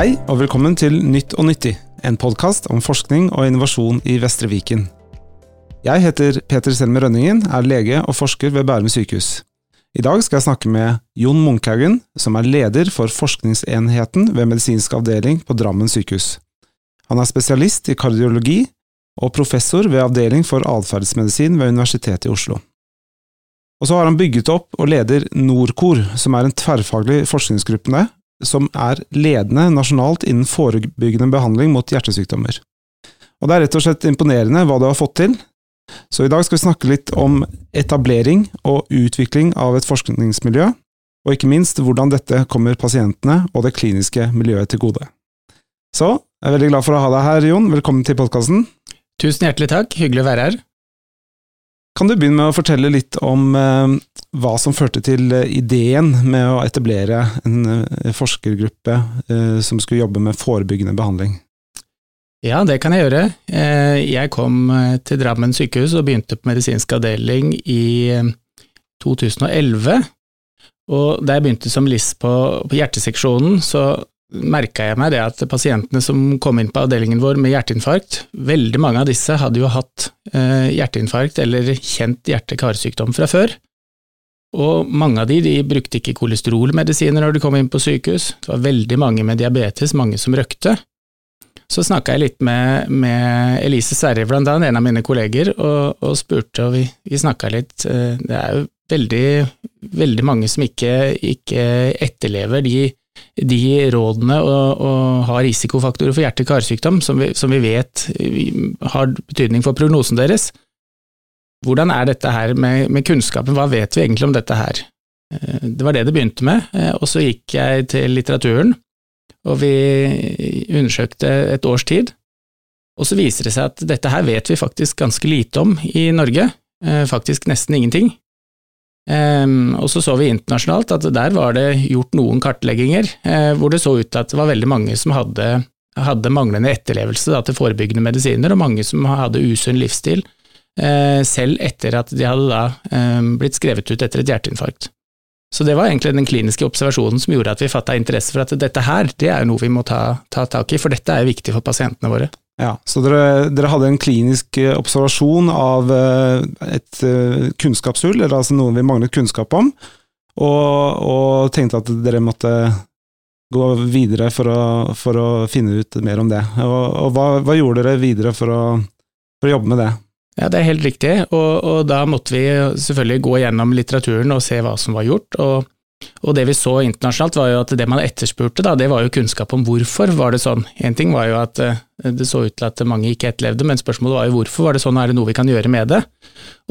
Hei og velkommen til Nytt og nyttig, en podkast om forskning og innovasjon i Vestre Viken. Jeg heter Peter Selmer Rønningen, er lege og forsker ved Bærum sykehus. I dag skal jeg snakke med Jon Munkhaugen, som er leder for forskningsenheten ved medisinsk avdeling på Drammen sykehus. Han er spesialist i kardiologi og professor ved avdeling for atferdsmedisin ved Universitetet i Oslo. Og så har han bygget opp og leder Norcor, som er en tverrfaglig forskningsgruppe som er ledende nasjonalt innen forebyggende behandling mot hjertesykdommer. Og det er rett og slett imponerende hva du har fått til. Så i dag skal vi snakke litt om etablering og utvikling av et forskningsmiljø, og ikke minst hvordan dette kommer pasientene og det kliniske miljøet til gode. Så jeg er veldig glad for å ha deg her, Jon. Velkommen til podkasten. Tusen hjertelig takk, hyggelig å være her. Kan du begynne med å fortelle litt om eh, hva som førte til eh, ideen med å etablere en eh, forskergruppe som skulle jobbe med forebyggende behandling? Ja, det kan jeg gjøre. Jeg kom til Drammen sykehus og begynte på medisinsk avdeling i 2011. Og da jeg begynte som LIS på, på hjerteseksjonen, så merka jeg meg det at pasientene som kom inn på avdelingen vår med hjerteinfarkt, veldig mange av disse hadde jo hatt eh, hjerteinfarkt eller kjent hjerte-karsykdom fra før. Og mange av de, de brukte ikke kolesterolmedisiner når de kom inn på sykehus, det var veldig mange med diabetes, mange som røkte. Så snakka jeg litt med, med Elise Sverre, blant annet, en av mine kolleger, og, og spurte, og vi, vi snakka litt. Eh, det er jo veldig, veldig mange som ikke, ikke etterlever de de rådene og, og har risikofaktorer for hjerte-karsykdom, som, som, vi vet har betydning for prognosen deres. Hvordan er dette her med, med, kunnskapen, hva vet vi egentlig om dette her? Eh, det var det det begynte med, eh, og så gikk jeg til litteraturen, og vi undersøkte et års tid, og så viser det seg at dette her vet vi faktisk ganske lite om i Norge, eh, faktisk nesten ingenting. Um, og så så vi internasjonalt at der var det gjort noen kartlegginger uh, hvor det så ut til at det var veldig mange som hadde, hadde manglende etterlevelse da, til forebyggende medisiner, og mange som hadde usunn livsstil, uh, selv etter at de hadde da, um, blitt skrevet ut etter et hjerteinfarkt. Så det var egentlig den kliniske observasjonen som gjorde at vi fatta interesse for at dette her, det er jo noe vi må ta, ta tak i, for dette er jo viktig for pasientene våre. Ja, Så dere, dere, hadde en klinisk eh, observasjon av eh, et eh, kunnskapshull, eller altså noe vi manglet kunnskap om, og, og tenkte at dere måtte gå videre for å, for å, finne ut mer om det. Og, og hva, hva, gjorde dere videre for å, for å, jobbe med det? Ja, Det er helt riktig, og, og da måtte vi selvfølgelig gå gjennom litteraturen og se hva som var gjort. og og det vi så internasjonalt, var jo at det man etterspurte, da, det var jo kunnskap om hvorfor var det sånn. En ting var jo at eh, det så ut til at mange ikke etterlevde, men spørsmålet var jo hvorfor var det sånn, er det noe vi kan gjøre med det?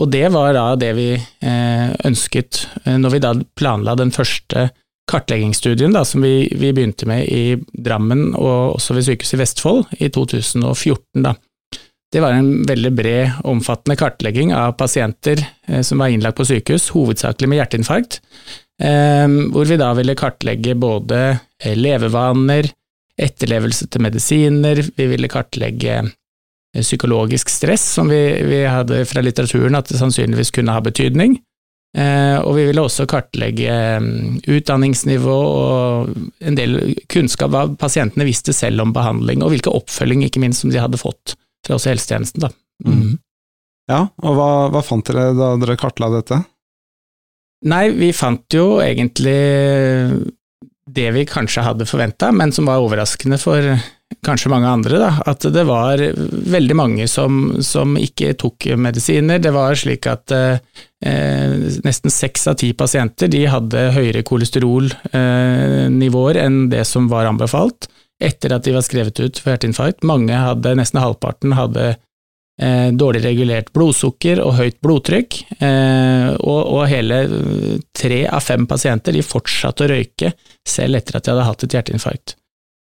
Og det var da det vi eh, ønsket eh, når vi da planla den første kartleggingsstudien da, som vi, vi, begynte med i Drammen og også ved Sykehuset i Vestfold i 2014. da. Det var en veldig bred, omfattende kartlegging av pasienter som var innlagt på sykehus, hovedsakelig med hjerteinfarkt, hvor vi da ville kartlegge både eh, levevaner, etterlevelse til medisiner, vi ville kartlegge eh, psykologisk stress, som vi, vi hadde fra litteraturen at det sannsynligvis kunne ha betydning. Eh, og vi ville også kartlegge mm, utdanningsnivå og en del kunnskap hva pasientene visste selv om behandling, og hvilken oppfølging ikke minst som de hadde fått fra oss i helsetjenesten. Da. Mm. Ja, og hva, hva fant dere da dere kartla dette? Nei, vi fant jo egentlig det vi kanskje hadde forventa, men som var overraskende for kanskje mange andre, da, at det var veldig mange som, som ikke tok medisiner. Det var slik at eh, nesten seks av ti pasienter de hadde høyere kolesterolnivåer eh, enn det som var anbefalt etter at de var skrevet ut for hjerteinfarkt. Mange hadde, nesten halvparten hadde eh, dårlig regulert blodsukker og høyt blodtrykk, eh, og, og, hele tre av fem pasienter de fortsatte å røyke selv etter at de hadde hatt et hjerteinfarkt.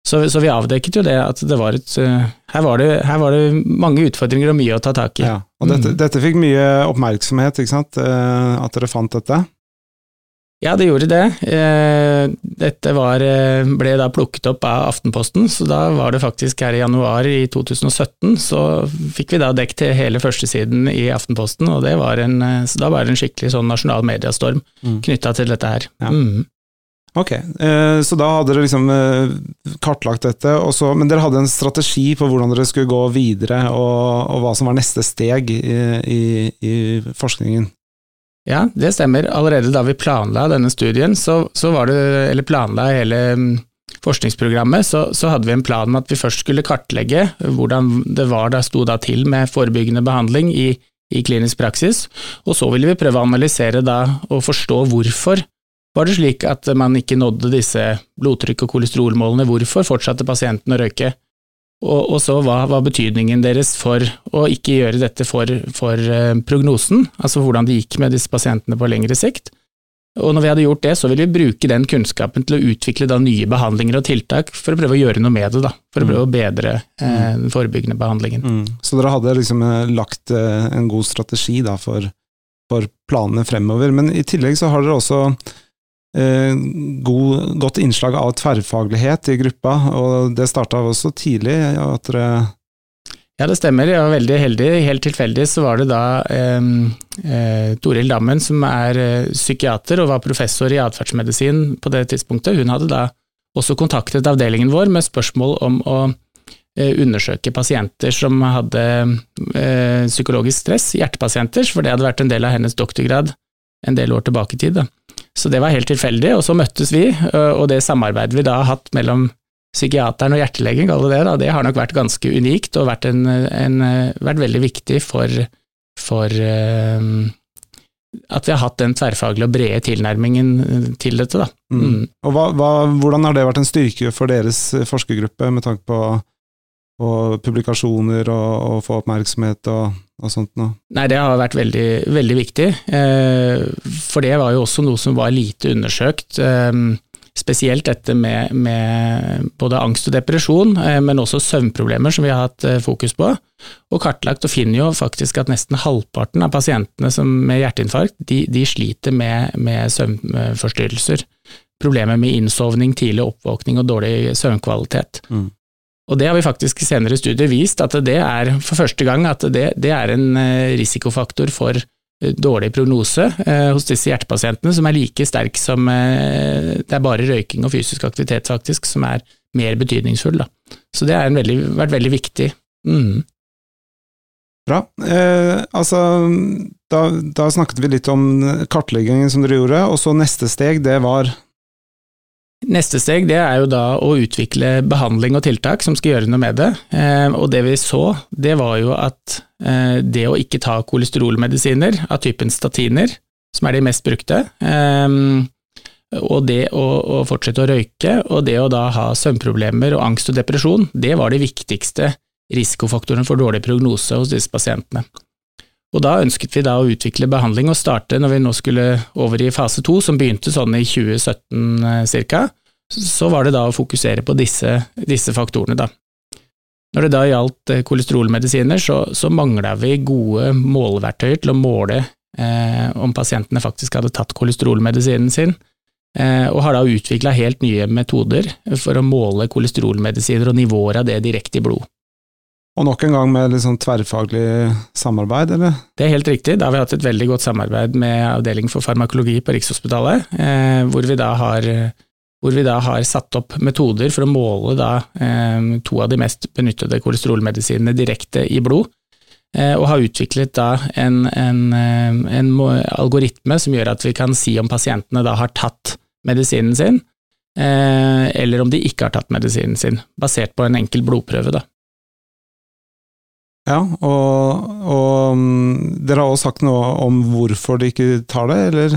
Så, så vi avdekket jo det at det var et her, var det, her var det, mange utfordringer og mye å ta tak i. Ja, og dette, mm. dette fikk mye oppmerksomhet, ikke sant, at dere fant dette? Ja, det gjorde det. Eh, dette var, eh, ble da plukket opp av Aftenposten, så da var det faktisk her i januar i 2017, så fikk vi da dekket hele førstesiden i Aftenposten, og det var en, eh, så da var det en skikkelig sånn nasjonal mediestorm mm. knytta til dette her. Ja. Mm. Ok, så da hadde dere liksom kartlagt dette, så, men dere hadde en strategi på hvordan dere skulle gå videre, og, og hva som var neste steg i, i, i, forskningen? Ja, det stemmer. Allerede da vi planla denne studien, så, så var det, eller planla hele mm, forskningsprogrammet, så, så, hadde vi en plan om at vi først skulle kartlegge hvordan det var da sto da til med forebyggende behandling i, i klinisk praksis, og så ville vi prøve å analysere da og forstå hvorfor var det slik at man ikke nådde disse blodtrykk- og kolesterolmålene? Hvorfor fortsatte pasienten å røyke? Og, og så hva var betydningen deres for å ikke gjøre dette for, for eh, prognosen, altså hvordan det gikk med disse pasientene på lengre sikt? Og når vi hadde gjort det, så ville vi bruke den kunnskapen til å utvikle da nye behandlinger og tiltak for å prøve å gjøre noe med det, da. For å prøve å mm. bedre eh, mm. den forebyggende behandlingen. Mm. Så dere hadde liksom eh, lagt eh, en god strategi da for, for planene fremover. Men i tillegg så har dere også god, godt innslag av tverrfaglighet i gruppa, og det starta også tidlig. at dere ja, det stemmer. Jeg var veldig heldig. Helt tilfeldig så var det da eh, eh, Toril Dammen, som er eh, psykiater og var professor i atferdsmedisin på det tidspunktet. Hun hadde da også kontaktet avdelingen vår med spørsmål om å eh, undersøke pasienter som hadde eh, psykologisk stress, hjertepasienter, for det hadde vært en del av hennes doktorgrad en del år tilbake i tid. Da. Så det var helt tilfeldig, og så møttes vi, og det samarbeidet vi da har hatt mellom psykiateren og hjertelegen, det, da, det har nok vært ganske unikt og vært, en, en, vært veldig viktig for, for uh, at vi har hatt den tverrfaglige og brede tilnærmingen til dette. Da. Mm. Mm. Og hva, hva, Hvordan har det vært en styrke for deres forskergruppe, med tanke på og publikasjoner og, og få oppmerksomhet og, og, sånt noe? Nei, det har vært veldig, veldig viktig, eh, for det var jo også noe som var lite undersøkt. Eh, spesielt dette med, med, både angst og depresjon, eh, men også søvnproblemer, som vi har hatt fokus på. Og kartlagt, og finner jo faktisk at nesten halvparten av pasientene med hjerteinfarkt, de, de sliter med, med søvnforstyrrelser problemer med innsovning, tidlig oppvåkning og dårlig søvnkvalitet. Mm. Og det har vi faktisk i senere studier vist, at det er for første gang at det, det er en eh, risikofaktor for eh, dårlig prognose eh, hos disse hjertepasientene, som er like sterk som eh, Det er bare røyking og fysisk aktivitet faktisk som er mer betydningsfull. Da. Så det har vært veldig viktig. Mm. Bra. Eh, altså, da, da, snakket vi litt om kartleggingen som dere gjorde, og så neste steg, det var Neste steg det er jo da å utvikle behandling og tiltak som skal gjøre noe med det. Eh, og det vi så, det var jo at eh, det å ikke ta kolesterolmedisiner av typen statiner, som er de mest brukte, eh, og det å, fortsette å røyke, og det å da ha søvnproblemer og angst og depresjon, det var de viktigste risikofaktorene for dårlig prognose hos disse pasientene. Og da ønsket vi da å utvikle behandling og starte når vi nå skulle over i fase to, som begynte sånn i 2017 ca., så var det da å fokusere på disse, disse faktorene, da. Når det da gjaldt eh, kolesterolmedisiner, så, så mangla vi gode måleverktøyer til å måle eh, om pasientene faktisk hadde tatt kolesterolmedisinen sin, eh, og har da utvikla helt nye metoder for å måle kolesterolmedisiner og nivåer av det direkte i blod. Og nok en gang med litt sånn tverrfaglig samarbeid, eller? Det er helt riktig. Da har vi hatt et veldig godt samarbeid med Avdeling for farmakologi på Rikshospitalet, eh, hvor, vi har, hvor, vi da har, satt opp metoder for å måle da, eh, to av de mest benyttede kolesterolmedisinene direkte i blod. Eh, og har utviklet da en, en, eh, en, algoritme som gjør at vi kan si om pasientene da har tatt medisinen sin, eh, eller om de ikke har tatt medisinen sin, basert på en enkel blodprøve. da. Ja, og, og um, dere har også sagt noe om hvorfor de ikke tar det, eller?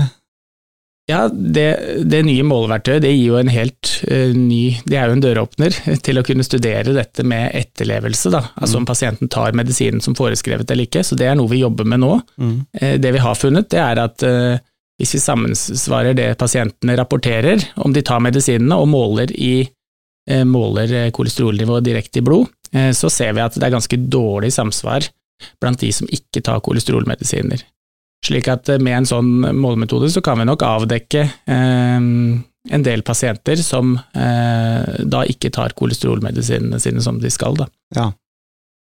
Ja, det, det nye måleverktøyet det gir jo en helt uh, ny Det er jo en døråpner til å kunne studere dette med etterlevelse, da. Altså mm. om pasienten tar medisinen som foreskrevet eller ikke. Så det er noe vi jobber med nå. Mm. Uh, det vi har funnet, det er at uh, hvis vi sammensvarer det pasientene rapporterer, om de tar medisinene og måler, i, måler kolesterolnivået direkte i blod, så ser vi at det er ganske dårlig samsvar blant de som ikke tar kolesterolmedisiner. Slik at eh, med en sånn målemetode så kan vi nok avdekke eh, en del pasienter som da ikke tar kolesterolmedisinene sine som de skal. Da. Ja.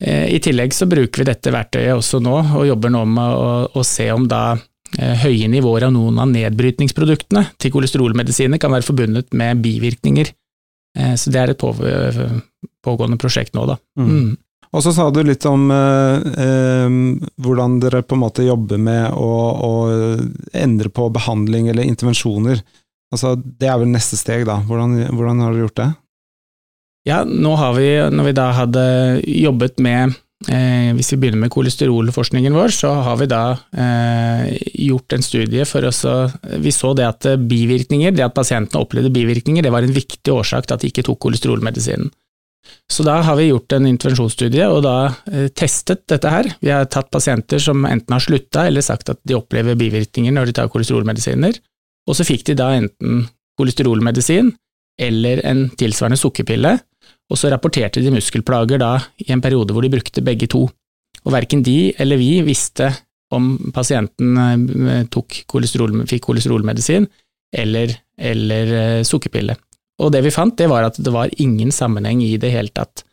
I tillegg så bruker vi dette verktøyet også nå, og jobber nå med å, å se om da høye nivåer av noen av nedbrytningsproduktene til kolesterolmedisiner kan være forbundet med bivirkninger. Så det er et pågående prosjekt nå, da. Mm. Mm. Og så sa du litt om eh, eh, hvordan dere på en måte jobber med å, å, endre på behandling eller intervensjoner. Altså, det er vel neste steg, da. Hvordan, hvordan har dere gjort det? Ja, nå har vi, når vi da hadde jobbet med eh, Hvis vi begynner med kolesterolforskningen vår, så har vi da eh, gjort en studie for oss å Vi så det at bivirkninger, det at pasientene opplevde bivirkninger, det var en viktig årsak til at de ikke tok kolesterolmedisinen. Så da har vi gjort en intervensjonsstudie og da eh, testet dette her. Vi har tatt pasienter som enten har slutta eller sagt at de opplever bivirkninger når de tar kolesterolmedisiner, og så fikk de da enten kolesterolmedisin eller en tilsvarende sukkerpille, og så rapporterte de muskelplager da i en periode hvor de brukte begge to. Og verken de eller vi visste om pasienten tok kolesterol, fikk kolesterolmedisin eller, eller eh, sukkerpille. Og det vi fant, det var at det var ingen sammenheng i det hele tatt.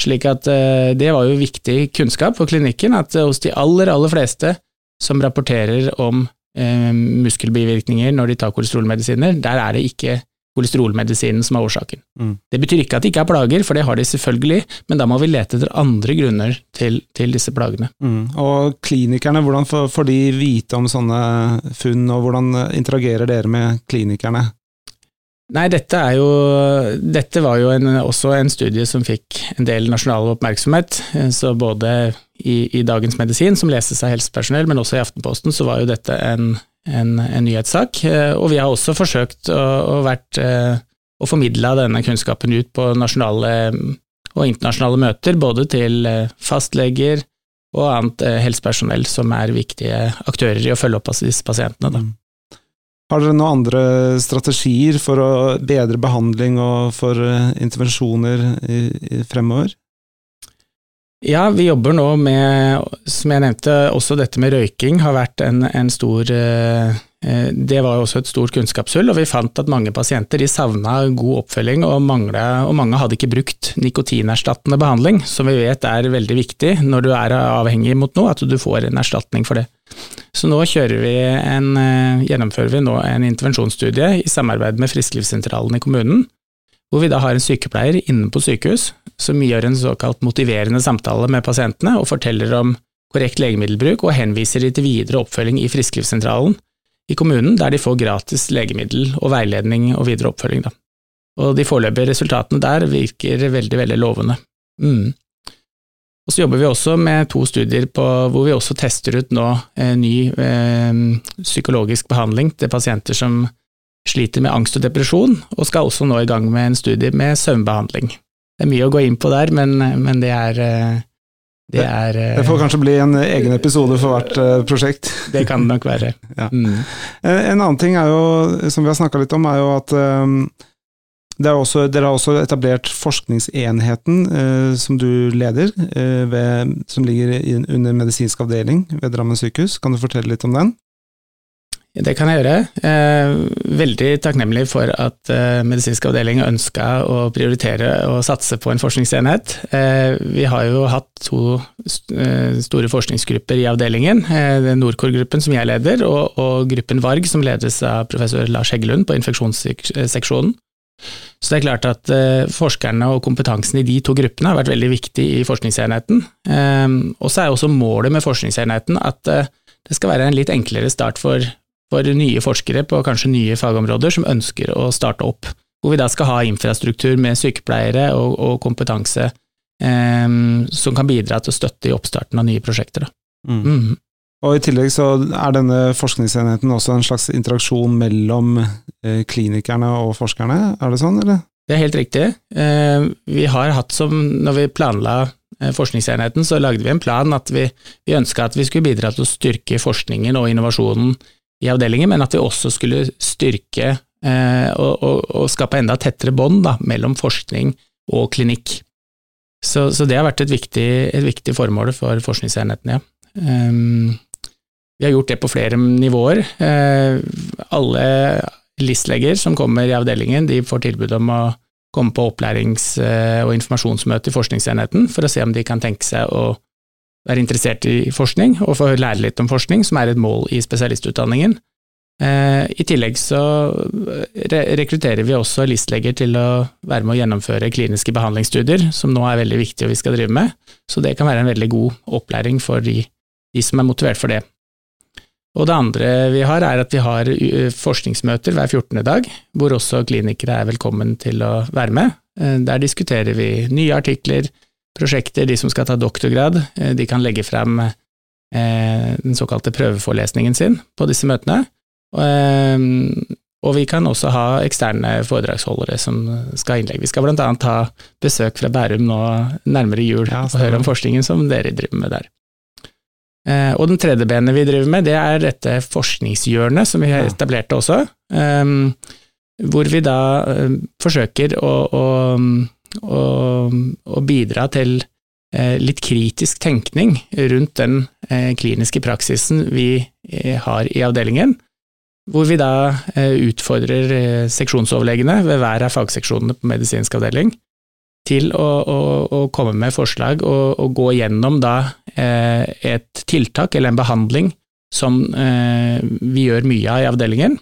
Slik at eh, det var jo viktig kunnskap for klinikken, at eh, hos de aller, aller fleste som rapporterer om eh, muskelbivirkninger når de tar kolesterolmedisiner, der er det ikke kolesterolmedisinen som er årsaken. Mm. Det betyr ikke at de ikke har plager, for det har de selvfølgelig, men da må vi lete etter andre grunner til, til disse plagene. Mm. Og klinikerne, hvordan får de vite om sånne funn, og hvordan interagerer dere med klinikerne? Nei, dette, jo, dette var jo en, også en studie som fikk en del nasjonal oppmerksomhet. Så både i, i, Dagens Medisin, som leses av helsepersonell, men også i Aftenposten, så var jo dette en, en, en nyhetssak. Og vi har også forsøkt å, å, vært, å formidle denne kunnskapen ut på nasjonale og internasjonale møter, både til fastleger og annet helsepersonell som er viktige aktører i å følge opp disse pasientene. Da. Har dere noen andre strategier for å bedre behandling og for eh, intervensjoner i, i fremover? Ja, vi jobber nå med, som jeg nevnte, også dette med røyking har vært en, en stor eh, det var jo også et stort kunnskapshull, og vi fant at mange pasienter de savna god oppfølging, og, manglet, og, mange hadde ikke brukt nikotinerstattende behandling, som vi vet er veldig viktig når du er avhengig mot noe, at du får en erstatning for det. Så nå vi en, eh, gjennomfører vi nå en intervensjonsstudie i samarbeid med Frisklivssentralen i kommunen, hvor vi da har en sykepleier inne på sykehus som gjør en såkalt motiverende samtale med pasientene og forteller om korrekt legemiddelbruk og henviser de til videre oppfølging i Frisklivssentralen i kommunen, der de får gratis legemiddel og veiledning og videre oppfølging. Da. Og de foreløpige resultatene der virker veldig, veldig lovende. Mm. Og så jobber vi også med to studier på, hvor vi også tester ut nå eh, ny eh, psykologisk behandling til pasienter som sliter med angst og depresjon, og skal også nå i gang med en studie med søvnbehandling. Det er mye å gå inn på der, men, men det er eh, det, er, eh, det får kanskje bli en egen episode for hvert uh, prosjekt. Det kan det nok være. Ja. Mm. En annen ting er jo, som vi har snakka litt om, er jo at er også, dere har også etablert forskningsenheten eh, som du leder, eh, ved, som ligger under medisinsk avdeling ved Drammen sykehus. Kan du fortelle litt om den? Det kan jeg gjøre. Eh, veldig takknemlig for at eh, medisinsk avdeling ønska å prioritere og satse på en forskningsenhet. Eh, vi har jo hatt to store forskningsgrupper i avdelingen. Nordkår-gruppen som jeg leder, og, og gruppen VARG som ledes av professor Lars Heggelund på infeksjonsseksjonen. Så det er klart at forskerne og kompetansen i de to gruppene har vært veldig viktig i forskningsenheten. Og så er også målet med forskningsenheten at det skal være en litt enklere start for, for, nye forskere på kanskje nye fagområder som ønsker å starte opp, hvor vi da skal ha infrastruktur med sykepleiere og, og kompetanse eh, som kan bidra til å støtte i oppstarten av nye prosjekter. Mm. Mm. Og I tillegg så er denne forskningsenheten også en slags interaksjon mellom eh, klinikerne og forskerne, er det sånn, eller? Det er helt riktig. Eh, vi har hatt som, når vi planla eh, forskningsenheten, så lagde vi en plan at vi, vi ønska at vi skulle bidra til å styrke forskningen og innovasjonen i avdelingen, men at vi også skulle styrke og, og, og skape enda tettere bånd mellom forskning og klinikk. Så, så, det har vært et viktig, et viktig formål for forskningsenheten, ja. Um, vi har gjort det på flere nivåer. Uh, alle LIS-leger som kommer i avdelingen, de får tilbud om å komme på opplærings- eh, og informasjonsmøte i forskningsenheten for å se om de kan tenke seg å være interessert i forskning og få lære litt om forskning, som er et mål i spesialistutdanningen. Eh, I tillegg så rekrutterer vi også listleger til å være med å gjennomføre kliniske behandlingsstudier, som nå er veldig viktig og vi skal drive med, så det kan være en veldig god opplæring for de, de som er motivert for det. Og det andre vi har, er at vi har forskningsmøter hver 14. dag, hvor også klinikere er velkommen til å være med. Eh, der diskuterer vi nye artikler, prosjekter, de som skal ta doktorgrad, eh, de kan legge frem eh, den såkalte prøveforelesningen sin på disse møtene. Og vi kan også ha eksterne foredragsholdere som skal ha innlegg. Vi skal annet ha besøk fra Bærum nå nærmere jul ja, og høre om forskningen som dere driver med der. Eh, og den tredje benet vi driver med, det er dette forskningshjørnet som vi har etablert også, hvor vi da eh, forsøker å, å, å, å bidra til eh, litt kritisk tenkning rundt den kliniske praksisen vi har i avdelingen, hvor vi da utfordrer seksjonsoverlegene ved hver av fagseksjonene på medisinsk avdeling til å, å, å, komme med forslag og, og gå gjennom da eh, et tiltak eller en behandling som eh, vi gjør mye av i avdelingen,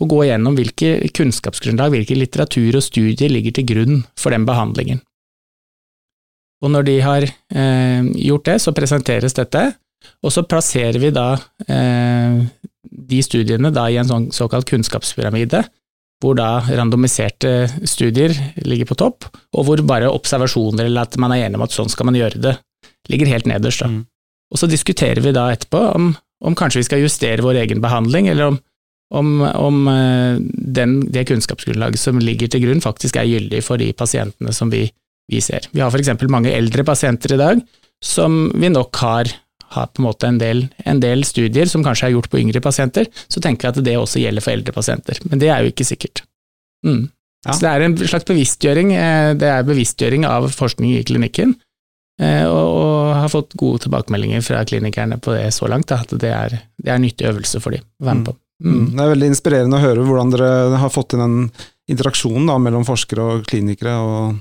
og gå gjennom hvilke kunnskapsgrunnlag, hvilke litteratur og studier ligger til grunn for den behandlingen. Og når de har eh, gjort det, så presenteres dette, og så plasserer vi da eh, de studiene da i en sånn såkalt kunnskapspyramide, hvor da randomiserte studier ligger på topp, og hvor bare observasjoner eller at man er enig om at sånn skal man gjøre det, ligger helt nederst. da. Mm. Og så diskuterer vi da etterpå om, om, kanskje vi skal justere vår egen behandling, eller om, om, om eh, den, det kunnskapsgrunnlaget som ligger til grunn, faktisk er gyldig for de pasientene som vi, vi ser. Vi har eksempel mange eldre pasienter i dag som vi nok har har på en måte en del, en del, studier som kanskje er gjort på yngre pasienter, så tenker vi at det også gjelder for eldre pasienter. Men det er jo ikke sikkert. Mm. Ja. Så det er en slags bevisstgjøring, eh, det er bevisstgjøring av forskning i klinikken, eh, og, og har fått gode tilbakemeldinger fra klinikerne på det så langt, at det er, det er nyttig øvelse for dem å være med på. Mm. mm. Det er veldig inspirerende å høre hvordan dere har fått inn den interaksjonen da, mellom forskere og klinikere, og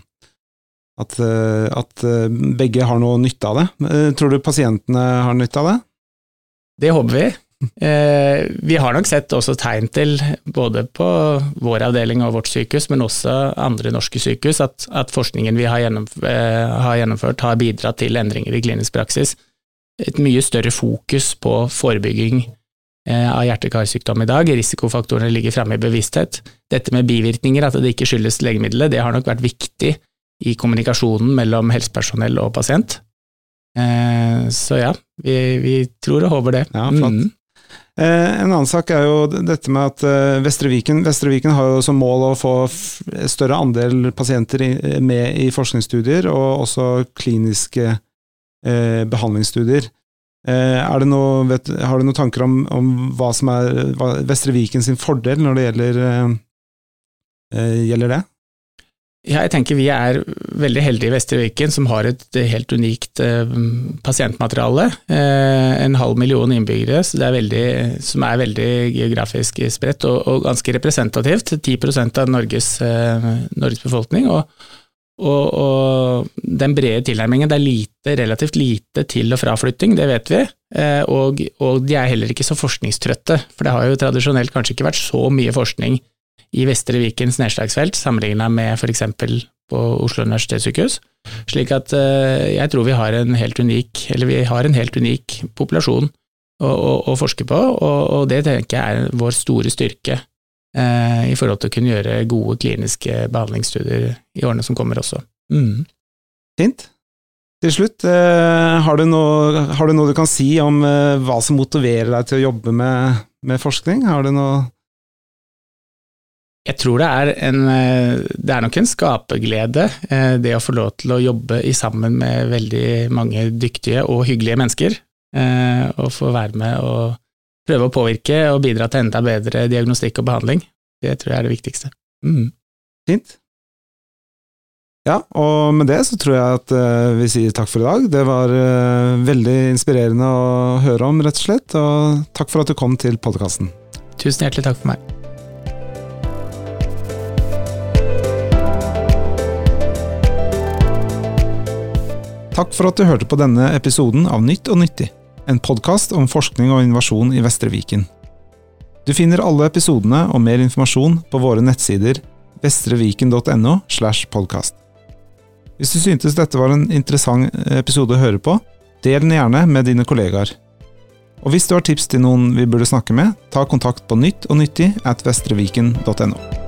at, eh, at, eh, begge har noe nytte av det. Eh, tror du pasientene har nytte av det? Det håper vi. Vi har nok sett også tegn til, både på vår avdeling og vårt sykehus, men også andre norske sykehus, at, at forskningen vi har, gjennomført, har gjennomført har bidratt til endringer i klinisk praksis. Et mye større fokus på forebygging av hjerte-karsykdom i dag. Risikofaktorene ligger fremme i bevissthet. Dette med bivirkninger, at det ikke skyldes legemiddelet, det har nok vært viktig i kommunikasjonen mellom helsepersonell og pasient. Eh, så ja, vi, vi, tror og håper det. Ja, flott. Mm. Eh, en annen sak er jo dette med at eh, Vestre Viken, Vestre Viken har jo som mål å få større andel pasienter med i forskningsstudier, og også kliniske eh, behandlingsstudier. Eh, noe, vet, har du noen tanker om, om hva som er hva, Vestre Viken sin fordel når det gjelder, eh, gjelder det? Ja, jeg tenker vi er veldig heldige i Vestre Viken som har et helt unikt eh, pasientmateriale. Eh, en halv million innbyggere, er veldig, som er veldig geografisk spredt og, og ganske representativt. 10% av Norges, eh, Norges befolkning. Og, og, og, den brede tilnærmingen. Det er lite, relativt lite til- og fraflytting, det vet vi. Eh, og, og de er heller ikke så forskningstrøtte, for det har jo tradisjonelt kanskje ikke vært så mye forskning i Vestre Vikens nedslagsfelt, sammenligna med f.eks. på Oslo universitetssykehus. Slik at uh, jeg tror vi har en helt unik, eller vi har en helt unik populasjon å, å, å forske på, og, og, det tenker jeg er vår store styrke uh, i forhold til å kunne gjøre gode kliniske behandlingsstudier i årene som kommer også. Mm. Fint. Til slutt, uh, har, du noe, har, du noe, du kan si om hva som motiverer deg til å jobbe med, med forskning? Har du noe jeg tror det er en eh, Det er nok en skaperglede, eh, det å få lov til å jobbe i sammen med veldig mange dyktige og hyggelige mennesker. Eh, og få være med og prøve å påvirke og bidra til enda bedre diagnostikk og behandling. Det tror jeg er det viktigste. Mm. Fint. Ja, og med det så tror jeg at vi sier takk for i dag. Det var veldig inspirerende å høre om, rett og slett. Og takk for at du kom til podkasten. Tusen hjertelig takk for meg. Takk for at du hørte på denne episoden av Nytt og nyttig, en podkast om forskning og innovasjon i Vestre Viken. Du finner alle episodene og mer informasjon på våre nettsider vestreviken.no. slash podcast. Hvis du syntes dette var en interessant episode å høre på, del den gjerne med dine kollegaer. Og hvis du har tips til noen vi burde snakke med, ta kontakt på nytt og nyttig at vestreviken.no.